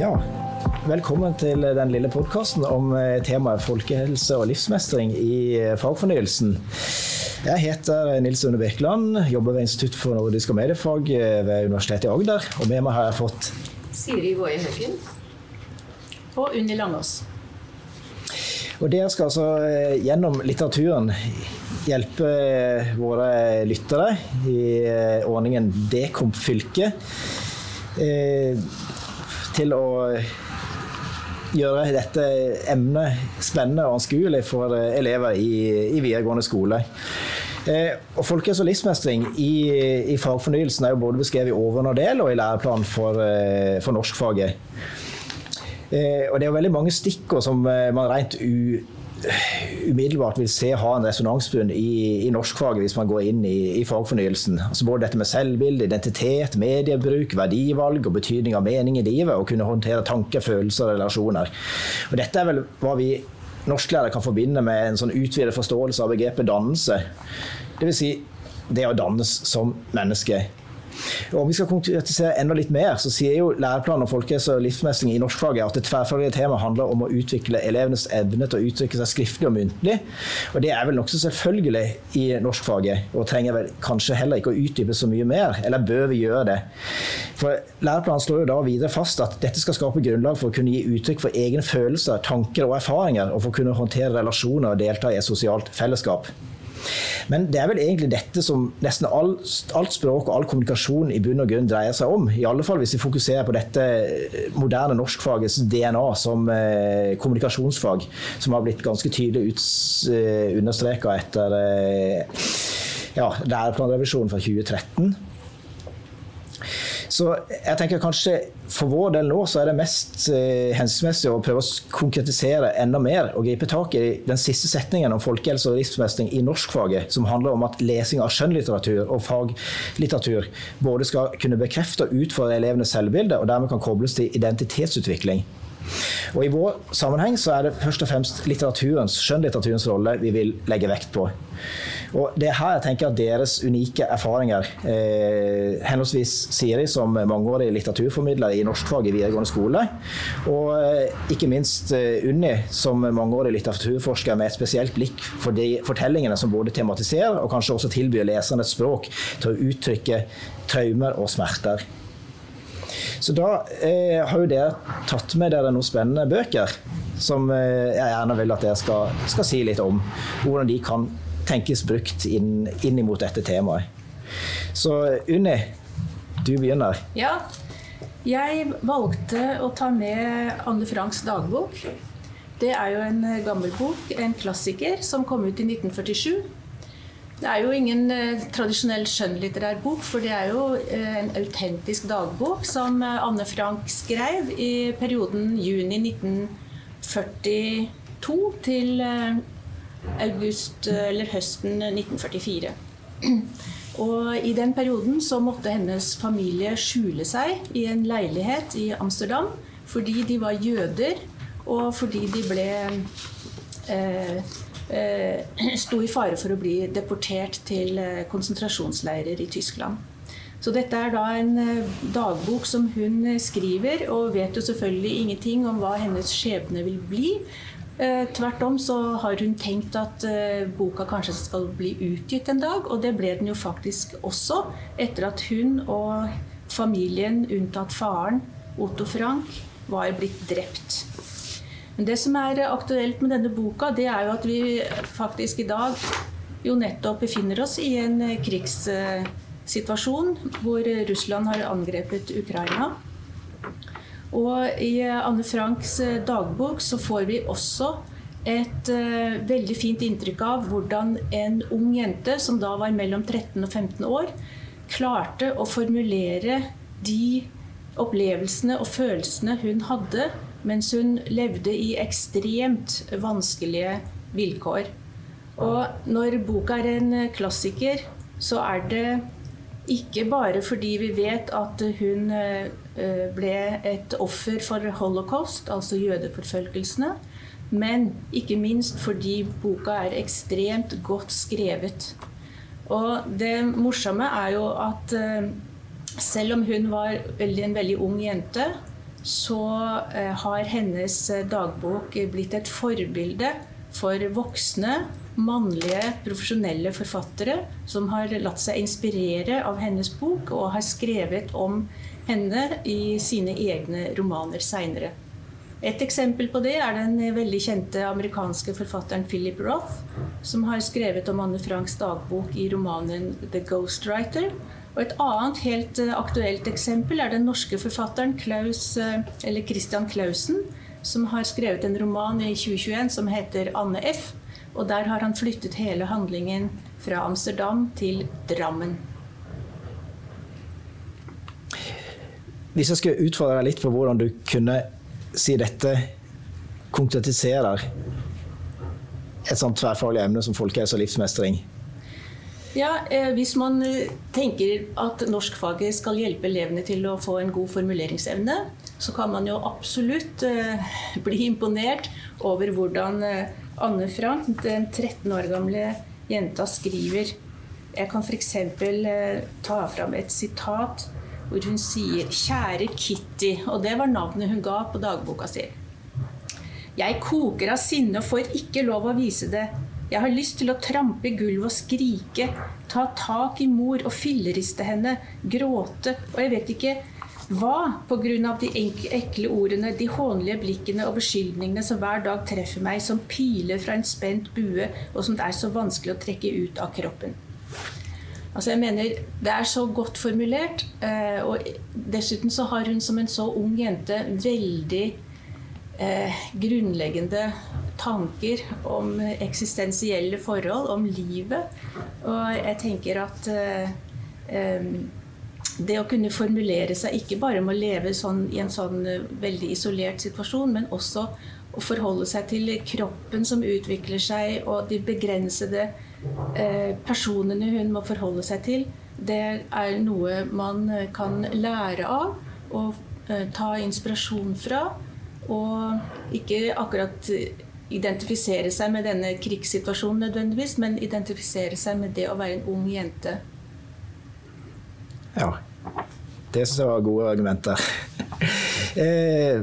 Ja, velkommen til den lille podkasten om eh, temaet folkehelse og livsmestring i eh, fagfornyelsen. Jeg heter Nils Une Birkeland, jobber ved Institutt for nordisk og mediefag eh, ved Universitetet i Agder. Og med meg har jeg fått Siri Woie Høggen. Og Unni Langås. Og dere skal altså gjennom litteraturen hjelpe våre lyttere i ordningen Dekomp fylke til å gjøre dette emnet spennende og anskuelig for elever i, i videregående skole. Eh, og Folkehelse og livsmestring i, i, fagfornyelsen er jo både beskrevet i overordnet del og i læreplanen for, eh, for norskfaget. Eh, og det er jo veldig mange stikkord som eh, man rent u umiddelbart vil se ha en resonansbunn i, i norskfaget hvis man går inn i, i fagfornyelsen. Altså både dette med selvbilde, identitet, mediebruk, verdivalg og betydning av mening i livet. Og kunne håndtere tanker, følelser og relasjoner. Og dette er vel hva vi norsklærere kan forbinde med en sånn utvidet forståelse av begrepet dannelse. Dvs. Si det å dannes som menneske. Om vi skal konkretisere enda litt mer, så sier jo læreplanen om folkehelse og livsmestring i norskfaget at det tverrfaglige temaet handler om å utvikle elevenes evne til å uttrykke seg skriftlig og muntlig. Og det er vel nokså selvfølgelig i norskfaget, og trenger vel kanskje heller ikke å utdype så mye mer. Eller bør vi gjøre det? For læreplanen slår jo da videre fast at dette skal skape grunnlag for å kunne gi uttrykk for egne følelser, tanker og erfaringer, og for å kunne håndtere relasjoner og delta i et sosialt fellesskap. Men det er vel egentlig dette som nesten all, alt språk og all kommunikasjon i bunn og grunn dreier seg om. I alle fall hvis vi fokuserer på dette eh, moderne norskfagets DNA som eh, kommunikasjonsfag, som har blitt ganske tydelig eh, understreka etter eh, ja, læreplanrevisjonen fra 2013. Så jeg tenker kanskje for vår del nå så er det mest eh, hensiktsmessig å prøve å konkretisere enda mer og gripe tak i den siste setningen om folkehelse og livsmestring i norskfaget, som handler om at lesing av skjønnlitteratur og faglitteratur både skal kunne bekrefte og utfordre elevenes selvbilde, og dermed kan kobles til identitetsutvikling. Og I vår sammenheng så er det først og fremst litteraturens, skjønnlitteraturens rolle vi vil legge vekt på. Og Det er her jeg tenker at deres unike erfaringer, eh, henholdsvis Siri som mangeårig litteraturformidler i norskfag i videregående skole, og eh, ikke minst eh, Unni som mangeårig litteraturforsker med et spesielt blikk for de fortellingene som både tematiserer og kanskje også tilbyr leserne et språk til å uttrykke traumer og smerter. Så da eh, har jo dere tatt med dere noen spennende bøker som eh, jeg gjerne vil at dere skal, skal si litt om. Hvordan de kan tenkes brukt inn, inn mot dette temaet. Så Unni, du begynner. Ja. Jeg valgte å ta med Anne Franks dagbok. Det er jo en gammel bok, en klassiker, som kom ut i 1947. Det er jo ingen eh, tradisjonell skjønnlitterær bok, for det er jo eh, en autentisk dagbok som eh, Anne Frank skrev i perioden juni 1942 til eh, august, eller høsten 1944. Og I den perioden så måtte hennes familie skjule seg i en leilighet i Amsterdam fordi de var jøder, og fordi de ble eh, eh, sto i fare for å bli deportert til eh, konsentrasjonsleirer i Tyskland. Så dette er da en eh, dagbok som hun skriver, og vet jo selvfølgelig ingenting om hva hennes skjebne vil bli. Eh, tvert om så har hun tenkt at eh, boka kanskje skal bli utgitt en dag, og det ble den jo faktisk også, etter at hun og familien, unntatt faren, Otto Frank, var blitt drept. Men det som er aktuelt med denne boka, det er jo at vi faktisk i dag jo nettopp befinner oss i en eh, krigssituasjon hvor Russland har angrepet Ukraina. Og i Anne Franks eh, dagbok så får vi også et uh, veldig fint inntrykk av hvordan en ung jente, som da var mellom 13 og 15 år, klarte å formulere de opplevelsene og følelsene hun hadde mens hun levde i ekstremt vanskelige vilkår. Og når boka er en klassiker, så er det ikke bare fordi vi vet at hun Eh, ble et offer for holocaust, altså jødeforfølgelsene. Men ikke minst fordi boka er ekstremt godt skrevet. Og det morsomme er jo at eh, selv om hun var en veldig ung jente, så har hennes dagbok blitt et forbilde for voksne, mannlige, profesjonelle forfattere som har latt seg inspirere av hennes bok og har skrevet om henne i sine egne romaner seinere. Et eksempel på det er den veldig kjente amerikanske forfatteren Philip Roth, som har skrevet om Anne Franks dagbok i romanen 'The Ghostwriter'. Og et annet helt eh, aktuelt eksempel er den norske forfatteren Klaus, eh, Christian Clausen, som har skrevet en roman i 2021 som heter 'Anne F'. Og der har han flyttet hele handlingen fra Amsterdam til Drammen. Hvis jeg skulle utfordre deg litt på hvordan du kunne si dette konkretiserer et sånt tverrfaglig emne som folkehelse og livsmestring? Ja, eh, Hvis man eh, tenker at norskfaget skal hjelpe elevene til å få en god formuleringsevne, så kan man jo absolutt eh, bli imponert over hvordan Anne Frank, den 13 år gamle jenta, skriver. Jeg kan f.eks. Ta fram et sitat hvor hun sier 'Kjære Kitty', og det var navnet hun ga på dagboka si. Jeg koker av sinne og får ikke lov å vise det. Jeg har lyst til å trampe i gulvet og skrike, ta tak i mor og filleriste henne, gråte og jeg vet ikke hva pga. de ekle ordene, de hånlige blikkene og beskyldningene som hver dag treffer meg som piler fra en spent bue, og som det er så vanskelig å trekke ut av kroppen. Altså jeg mener, Det er så godt formulert. Eh, og dessuten så har hun som en så ung jente veldig eh, grunnleggende tanker om eksistensielle forhold, om livet. Og jeg tenker at eh, det å kunne formulere seg ikke bare med å leve sånn, i en sånn eh, veldig isolert situasjon, men også å forholde seg til kroppen som utvikler seg, og de begrensede Eh, personene hun må forholde seg til, det er noe man eh, kan lære av og eh, ta inspirasjon fra. Og ikke akkurat identifisere seg med denne krigssituasjonen nødvendigvis, men identifisere seg med det å være en ung jente. Ja. Det syns jeg var gode argumenter. Eh,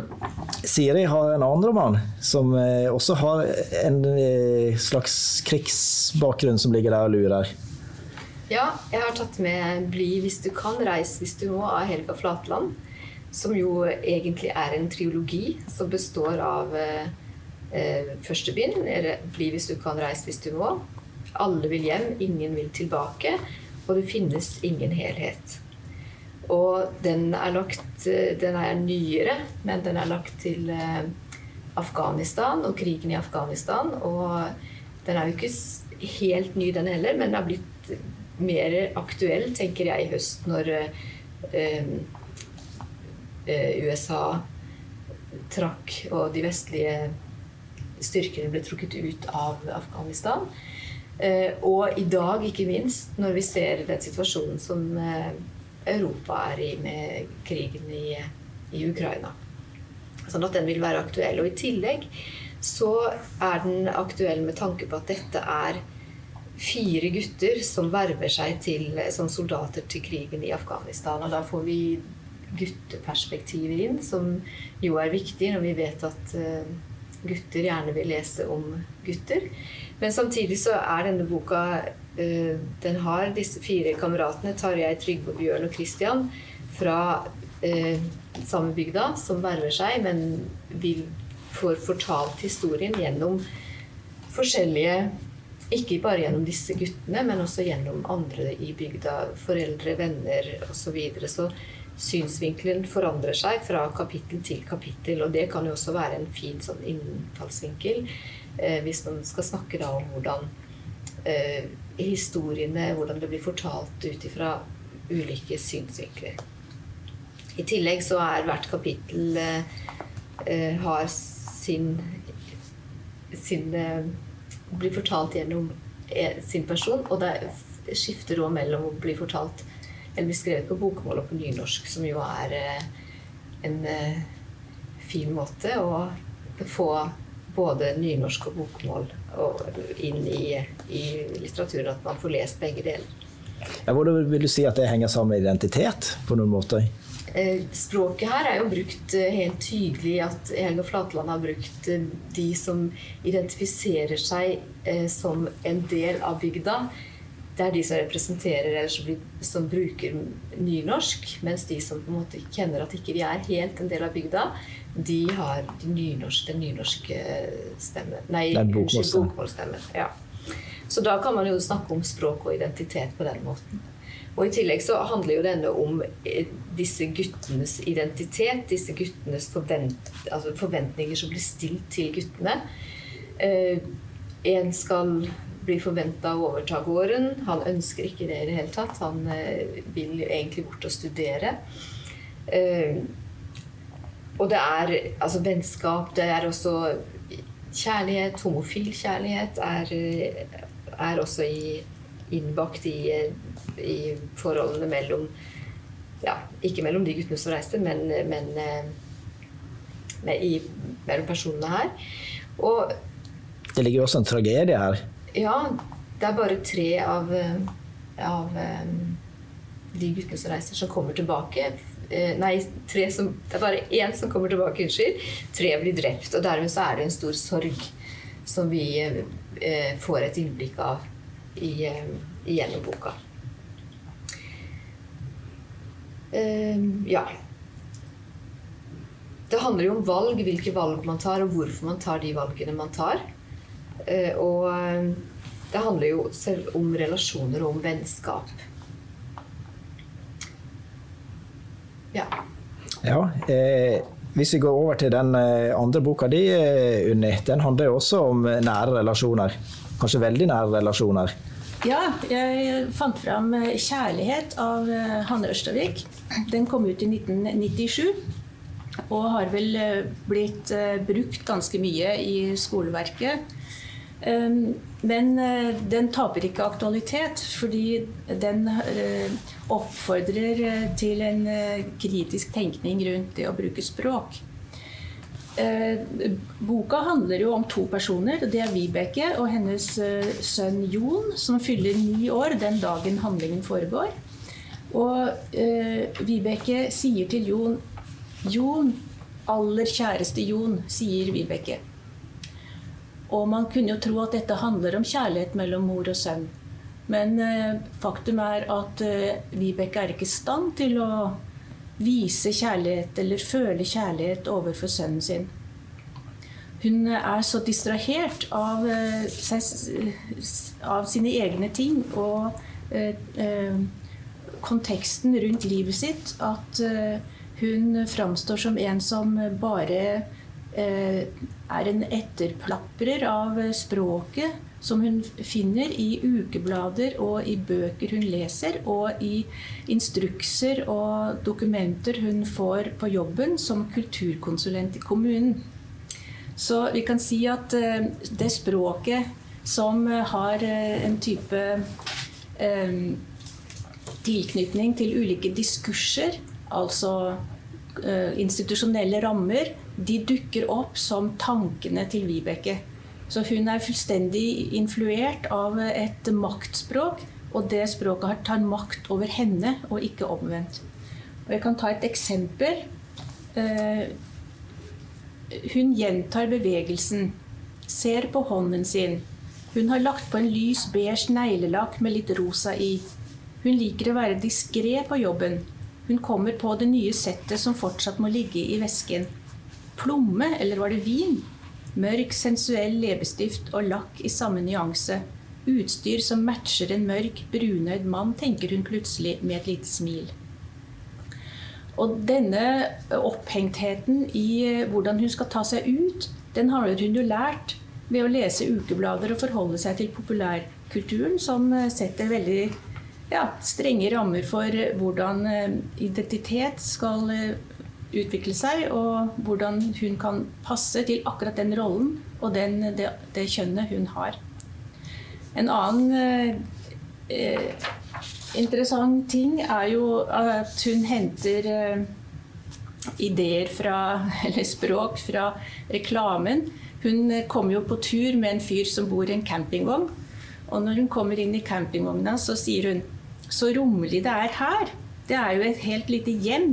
Siri har en annen roman som eh, også har en eh, slags krigsbakgrunn som ligger der og lurer. Ja, jeg har tatt med 'Bli hvis du kan, reis hvis du må' av Helga Flatland. Som jo egentlig er en triologi som består av eh, eh første bind, 'Bli hvis du kan, reis hvis du må'. Alle vil hjem, ingen vil tilbake. Og det finnes ingen helhet. Og den er lagt Den er nyere, men den er lagt til eh, Afghanistan og krigen i Afghanistan. Og den er jo ikke helt ny, den heller, men den har blitt mer aktuell, tenker jeg, i høst når eh, eh USA trakk, og de vestlige styrkene ble trukket ut av Afghanistan. Eh, og i dag, ikke minst, når vi ser den situasjonen som eh, Europa er i med krigen i, i Ukraina. Sånn at den vil være aktuell. Og i tillegg så er den aktuell med tanke på at dette er fire gutter som verver seg til, som soldater til krigen i Afghanistan. Og da får vi gutteperspektivet inn, som jo er viktig når vi vet at gutter gjerne vil lese om gutter. Men samtidig så er denne boka uh, Den har disse fire kameratene, Tarjei, Trygve, Bjørn og Christian, fra uh, samme bygda, som verver seg, men vil får fortalt historien gjennom forskjellige ikke bare gjennom disse guttene, men også gjennom andre i bygda. Foreldre, venner osv. Så, videre. så synsvinkelen forandrer seg fra kapittel til kapittel. Og det kan jo også være en fin sånn innfallsvinkel eh, hvis man skal snakke da om hvordan eh, historiene Hvordan det blir fortalt ut ifra ulike synsvinkler. I tillegg så er hvert kapittel eh, eh har sin, sin eh, Blir fortalt gjennom eh, sin person, og det skifter òg mellom å bli fortalt eller blir skrevet på bokmål og på nynorsk, som jo er eh, en eh, fin måte å få både nynorsk og bokmål inn i, i litteraturen. At man får lest begge deler. Ja, hvordan vil du si at det henger sammen med identitet, på noen måter? Eh, språket her er jo brukt helt tydelig at Helga Flatland har brukt de som identifiserer seg som en del av bygda. Det er de som representerer eller som, som bruker nynorsk. Mens de som på en måte kjenner at ikke de er helt en del av bygda, de har de nynorsk, den nynorske stemmen. Nei, bokmålsstemmen. Ja. Så da kan man jo snakke om språk og identitet på den måten. Og I tillegg så handler jo denne om eh, disse guttenes identitet. Disse guttenes forvent, altså forventninger som blir stilt til guttene. Eh, en skal bli forventa å overta gården. Han ønsker ikke det i det hele tatt. Han eh, vil egentlig bort og studere. Eh, og det er altså vennskap, det er også kjærlighet. Homofil kjærlighet er, eh, er også i, innbakt i i forholdene mellom ja, Ikke mellom de guttene som reiste, men, men med, i, mellom personene her. Og Det ligger jo også en tragedie her? Ja. Det er bare tre av, av eh, de guttene som reiser, som kommer tilbake. Eh, nei, som, det er bare én som kommer tilbake, unnskyld. Tre blir drept. Og dermed så er det en stor sorg som vi eh, får et innblikk av i, gjennom boka. Ja. Det handler jo om valg, hvilke valg man tar, og hvorfor man tar de valgene man tar. Uh, og uh, det handler jo selv om relasjoner og om vennskap. Ja. ja eh, hvis vi går over til den eh, andre boka di, eh, Unni. Den handler jo også om nære relasjoner. Kanskje veldig nære relasjoner. Ja, jeg fant fram 'Kjærlighet' av eh, Hanne Ørstavik. Den kom ut i 1997. Og har vel eh, blitt eh, brukt ganske mye i skoleverket. Men den taper ikke aktualitet, fordi den oppfordrer til en kritisk tenkning rundt det å bruke språk. Eh, boka handler jo om to personer. Det er Vibeke og hennes eh, sønn Jon, som fyller ni år den dagen handlingen foregår. Og eh, Vibeke sier til Jon Jon, aller kjæreste Jon, sier Vibeke. Og man kunne jo tro at dette handler om kjærlighet mellom mor og sønn. Men eh, faktum er at eh, Vibeke er ikke i stand til å vise kjærlighet eller føle kjærlighet overfor sønnen sin. Hun er så distrahert av, eh, av sine egne ting og eh, eh, konteksten rundt livet sitt at hun framstår som en som bare er en etterplaprer av språket som hun finner i ukeblader og i bøker hun leser, og i instrukser og dokumenter hun får på jobben som kulturkonsulent i kommunen. Så vi kan si at eh, det språket som har eh, en type eh, tilknytning til ulike diskurser, altså institusjonelle rammer, de dukker opp som tankene til Vibeke. Så hun er fullstendig influert av et maktspråk, og det språket tar makt over henne, og ikke omvendt. Og jeg kan ta et eksempel. Eh, hun gjentar bevegelsen, ser på hånden sin. Hun har lagt på en lys beige neglelakk med litt rosa i. Hun liker å være diskré på jobben. Hun kommer på det nye settet som fortsatt må ligge i vesken. Plomme, eller var det vin? Mørk, sensuell leppestift og lakk i samme nyanse. Utstyr som matcher en mørk, brunøyd mann, tenker hun plutselig med et lite smil. Og denne opphengtheten i eh, hvordan hun skal ta seg ut, den har hun jo lært ved å lese ukeblader og forholde seg til populærkulturen, som eh, setter veldig ja, strenge rammer for hvordan eh, identitet skal utvikle seg, og hvordan hun kan passe til akkurat den rollen og den, det, det, kjønnet hun har. En annen eh, interessant ting er jo at hun henter eh, ideer fra, eller språk fra reklamen. Hun kommer jo på tur med en fyr som bor i en campingvogn. Og når hun kommer inn i campingvogna, så sier hun så rommelig det er her. Det er jo et helt lite hjem.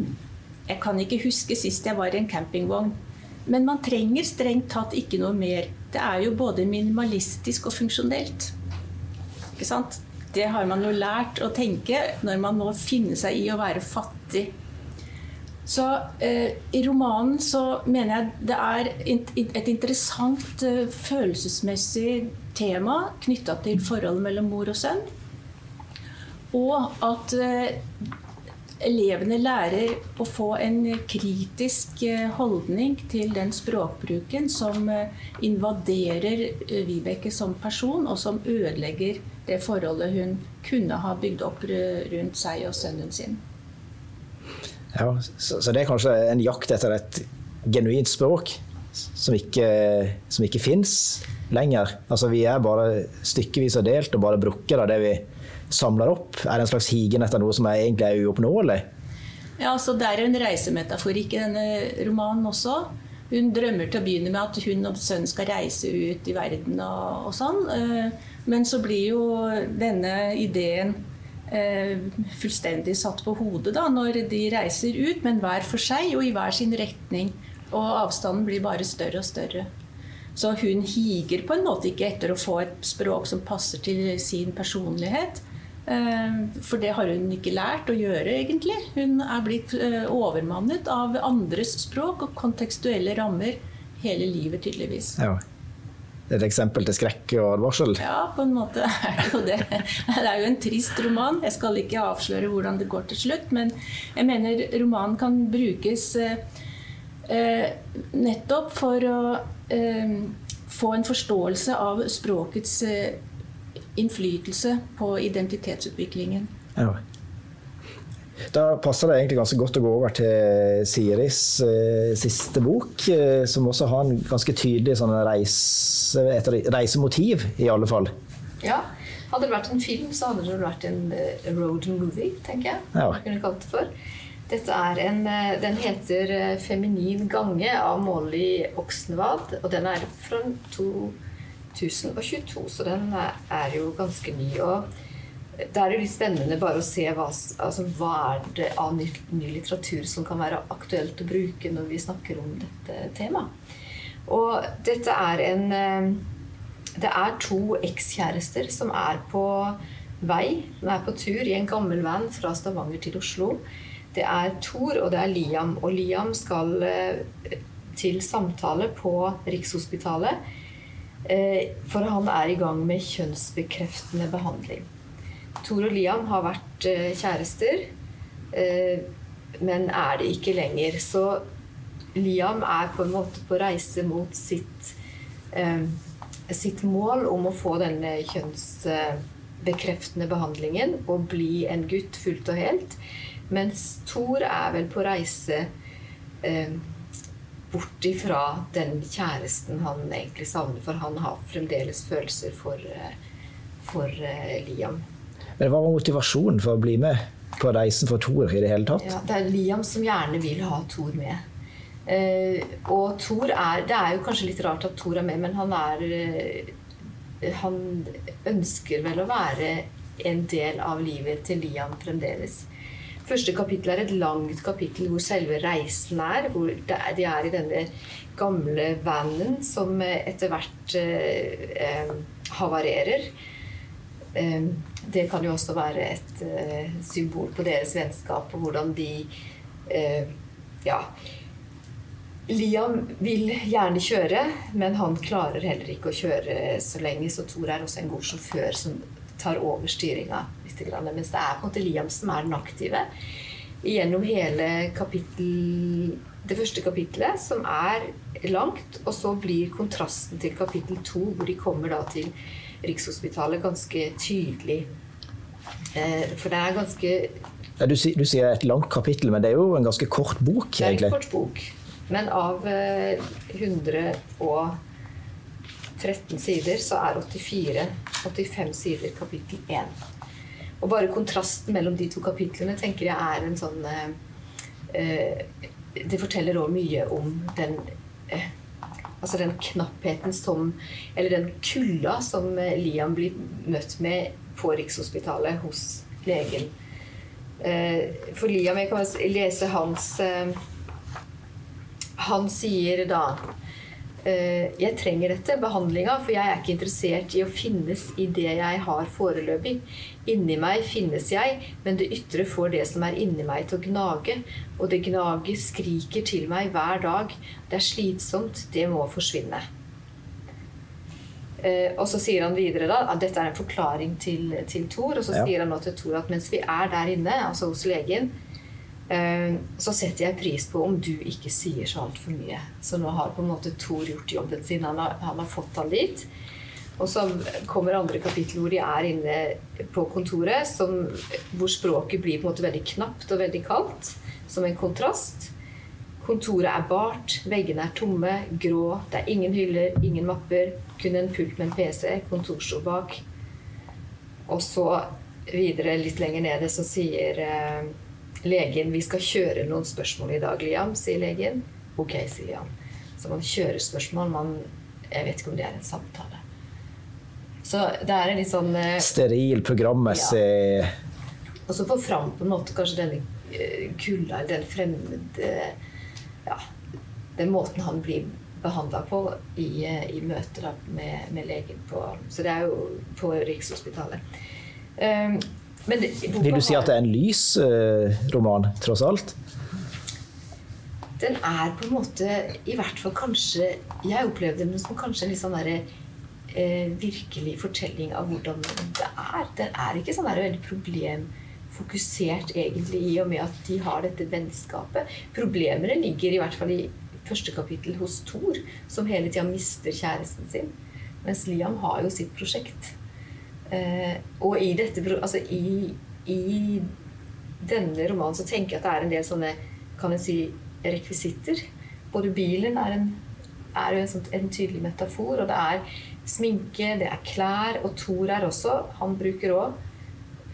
Jeg kan ikke huske sist jeg var i en campingvogn. Men man trenger strengt tatt ikke noe mer. Det er jo både minimalistisk og funksjonelt. Ikke sant? Det har man jo lært å tenke når man må finne seg i å være fattig. Så eh, I romanen så mener jeg det er et interessant eh, følelsesmessig tema knytta til forholdet mellom mor og sønn. Og at eh, elevene lærer å få en kritisk eh, holdning til den språkbruken som eh, invaderer eh, Vibeke som person, og som ødelegger det forholdet hun kunne ha bygd opp rundt seg og sønnen sin. Ja, så, det er kanskje en jakt etter et genuint språk som ikke, som ikke fins lenger. Altså, vi er bare stykkevis og delt og bare brukker av det vi samler opp? Er det en slags higen etter noe som er egentlig er uoppnåelig? Ja, altså Det er en reisemetaforikk i denne romanen også. Hun drømmer til å begynne med at hun og sønnen skal reise ut i verden og, og sånn. Eh, men så blir jo denne ideen eh, fullstendig satt på hodet da, når de reiser ut, men hver for seg og i hver sin retning. Og avstanden blir bare større og større. Så hun higer på en måte ikke etter å få et språk som passer til sin personlighet. Eh, for det har hun ikke lært å gjøre, egentlig. Hun er blitt eh, overmannet av andres språk og kontekstuelle rammer hele livet, tydeligvis. Ja. Det er et eksempel til skrekk og advarsel? Ja, på en måte er det jo det. Det er jo en trist roman. Jeg skal ikke avsløre hvordan det går til slutt, men jeg mener romanen kan brukes eh, nettopp for å få en forståelse av språkets innflytelse på identitetsutviklingen. Ja. Da passer det egentlig ganske godt å gå over til Siris eh, siste bok, eh, som også har en ganske tydelig sånn reise, et reisemotiv, i alle fall. Ja. Hadde det vært en film, så hadde det vært en uh, road movie, tenker jeg. Ja. jeg kunne kalt det for. Dette er en, uh, Den heter uh, 'Feminin gange' av Molly Oxenvad, og den er fra to 1022, så den er jo ganske ny. og det er jo litt spennende bare å se hva, altså, hva er det av ny, ny, litteratur som kan være aktuelt å bruke når vi snakker om dette temaet. Og dette er en eh, Det er to ekskjærester som er på vei, som er på tur i en gammel van fra Stavanger til Oslo. Det er Thor og det er Liam. Og Liam skal eh, til samtale på Rikshospitalet Eh, for han er i gang med kjønnsbekreftende behandling. Tor og Liam har vært eh, kjærester, eh, men er det ikke lenger. Så Liam er på en måte på reise mot sitt, sitt mål om å få denne kjønnsbekreftende behandlingen og bli en gutt fullt og helt. Mens Thor er vel på reise bort ifra den kjæresten han egentlig savner, for han har fremdeles følelser for, eh, for uh, Liam. Men Hva var motivasjonen for å bli med på reisen for Thor i det hele tatt? Ja, det er Liam som gjerne vil ha Thor med. Uh, og Thor er Det er jo kanskje litt rart at Thor er med, men han er Han ønsker vel å være en del av livet til Liam fremdeles. Første kapittel er et langt kapittel hvor selve reisen er. Hvor de er i denne gamle vanen som etter hvert eh, eh, havarerer. Eh, det kan jo også være et eh, symbol på deres vennskap og hvordan de eh, Ja. Liam vil gjerne kjøre, men han klarer heller ikke å kjøre så lenge. Så Tor er også en god sjåfør som tar over styringa mens det er på en måte Liam som er den aktive gjennom hele kapittel det første kapittelet, som er langt, og så blir kontrasten til kapittel to, hvor de kommer da til Rikshospitalet, ganske tydelig. Eh, for det er ganske ja, du, du, sier et langt kapittel, men det er jo en ganske kort bok, egentlig. Det er en kort bok. Men av eh, 113 sider så er 84 85 sider kapittel 1. Og bare kontrasten mellom de to kapitlene tenker jeg er en sånn eh, eh Det forteller òg mye om den eh, Altså den knappheten som Eller den kulda som eh, Liam blir møtt med på Rikshospitalet hos legen. Eh, for Liam, jeg kan lese hans eh, Han sier da jeg trenger dette, behandlinga, for jeg er ikke interessert i å finnes i det jeg har foreløpig. Inni meg finnes jeg, men det ytre får det som er inni meg til å gnage. Og det gnaget skriker til meg hver dag. Det er slitsomt, det må forsvinne. Eh, og så sier han videre da, at dette er en forklaring til, til Thor. Og så ja. sier han nå til Thor at mens vi er der inne, altså hos legen, Eh, så setter jeg pris på om du ikke sier så altfor mye. Så nå har på en måte Thor gjort jobben sin. Han har, han har fått han dit. Og så kommer andre kapittel hvor de er inne på kontoret, som, hvor språket blir på en måte veldig knapt og veldig kaldt, som en kontrast. Kontoret er bart, veggene er tomme, grå. Det er ingen hyller, ingen mapper. Kun en pult med en PC, kontorstol bak. Og så videre litt lenger nede så sier eh, Legen 'Vi skal kjøre noen spørsmål i dag, Liam', sier legen. Ok, sier Liam. Så man kjører spørsmål. Man, jeg vet ikke om det er en samtale. Så det er en litt sånn uh, Steril programmessig ja. Og så få fram på en måte kanskje denne uh, kulda, den fremmede Ja, den måten han blir behandla på i, uh, i møter med, med, legen på Så det er jo på Rikshospitalet. Um, det, Vil du si at det er en lys eh, roman, tross alt? Den er på en måte i hvert fall kanskje Jeg opplevde den som kanskje en litt sånn derre eh, virkelig fortelling av hvordan det er. Den er ikke sånn der veldig problemfokusert egentlig i og med at de har dette vennskapet. Problemene ligger i hvert fall i første kapittel hos Thor, som hele tida mister kjæresten sin. Mens Liam har jo sitt prosjekt. Eh, og i, dette, altså i, i, denne romanen så tenker jeg at det er en del sånne kan jeg si, rekvisitter. Både bilen er, en, er en, sånn, en, tydelig metafor, og det er sminke, det er klær, og Thor er også Han bruker òg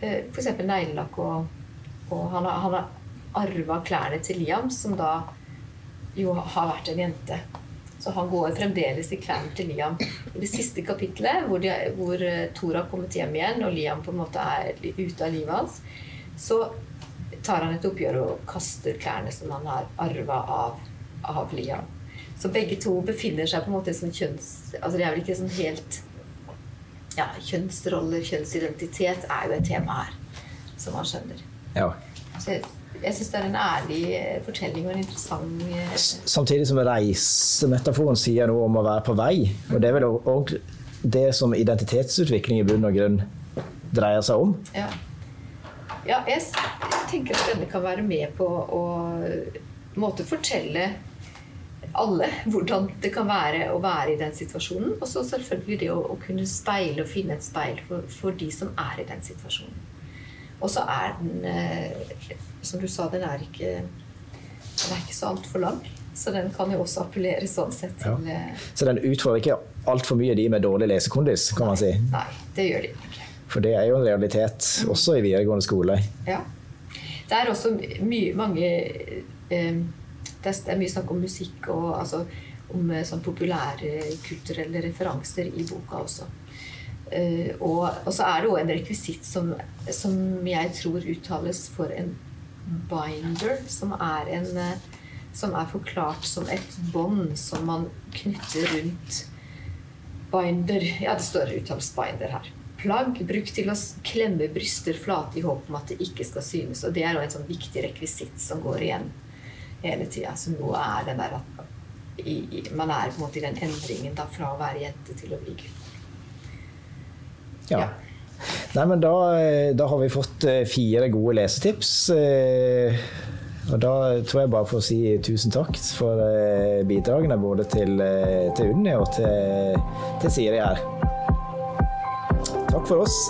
eh, f.eks. neglelakk, og, og, han har, han har arva klærne til Liam, som da jo har vært en jente. Så han går fremdeles i klærne til Liam. I det siste kapitlet, hvor, de, hvor Thor har kommet hjem igjen, og Liam på en måte er ute av livet hans, så tar han et oppgjør og kaster klærne som han har arva av, av, Liam. Så begge to befinner seg på en måte som kjønns... Altså det er vel ikke sånn helt ja, Kjønnsroller, kjønnsidentitet er jo et tema her, som man skjønner. Ja. Så jeg syns det er en ærlig eh, fortelling og en interessant eh, Samtidig som reisemetaforen sier noe om å være på vei. Og det er vel òg det som identitetsutvikling i bunn og grunn dreier seg om. Ja. ja, jeg tenker at denne kan være med på å måte fortelle alle hvordan det kan være å være i den situasjonen. Og så selvfølgelig det å, å, kunne speile og finne et speil for, for de som er i den situasjonen. Og så er den eh, som du sa, den er ikke, den er ikke så altfor lang. Så den kan jo også appellere sånn sett til ja. Eh, så den utfordrer ikke altfor mye de med dårlig lesekondis, kan nei, man si? Nei, det gjør de ikke. For det er jo en realitet også i videregående skole. Ja. Det er også mye, mange eh, Det er mye snakk om musikk og altså, om eh, sånn populærkulturelle referanser i boka også. Uh, og, og, så er det òg en rekvisitt som, som, jeg tror uttales for en binder, som er, en, uh, som er forklart som et bånd som man knytter rundt Binder Ja, det står uttales binder her. Plagg brukt til å klemme bryster flate i håp om at det ikke skal synes. Og det er òg en sånn viktig rekvisitt som går igjen hele tida. Som jo er den der at i, man er på en måte i den endringen da fra å være jente til å bli gutt. Ja. Nei, men da, eh, da, har vi fått eh, fire gode lesetips. Eh, og da tror jeg bare får si tusen takk for bidragene både til, til Unni og til, til Siri her. Takk for oss.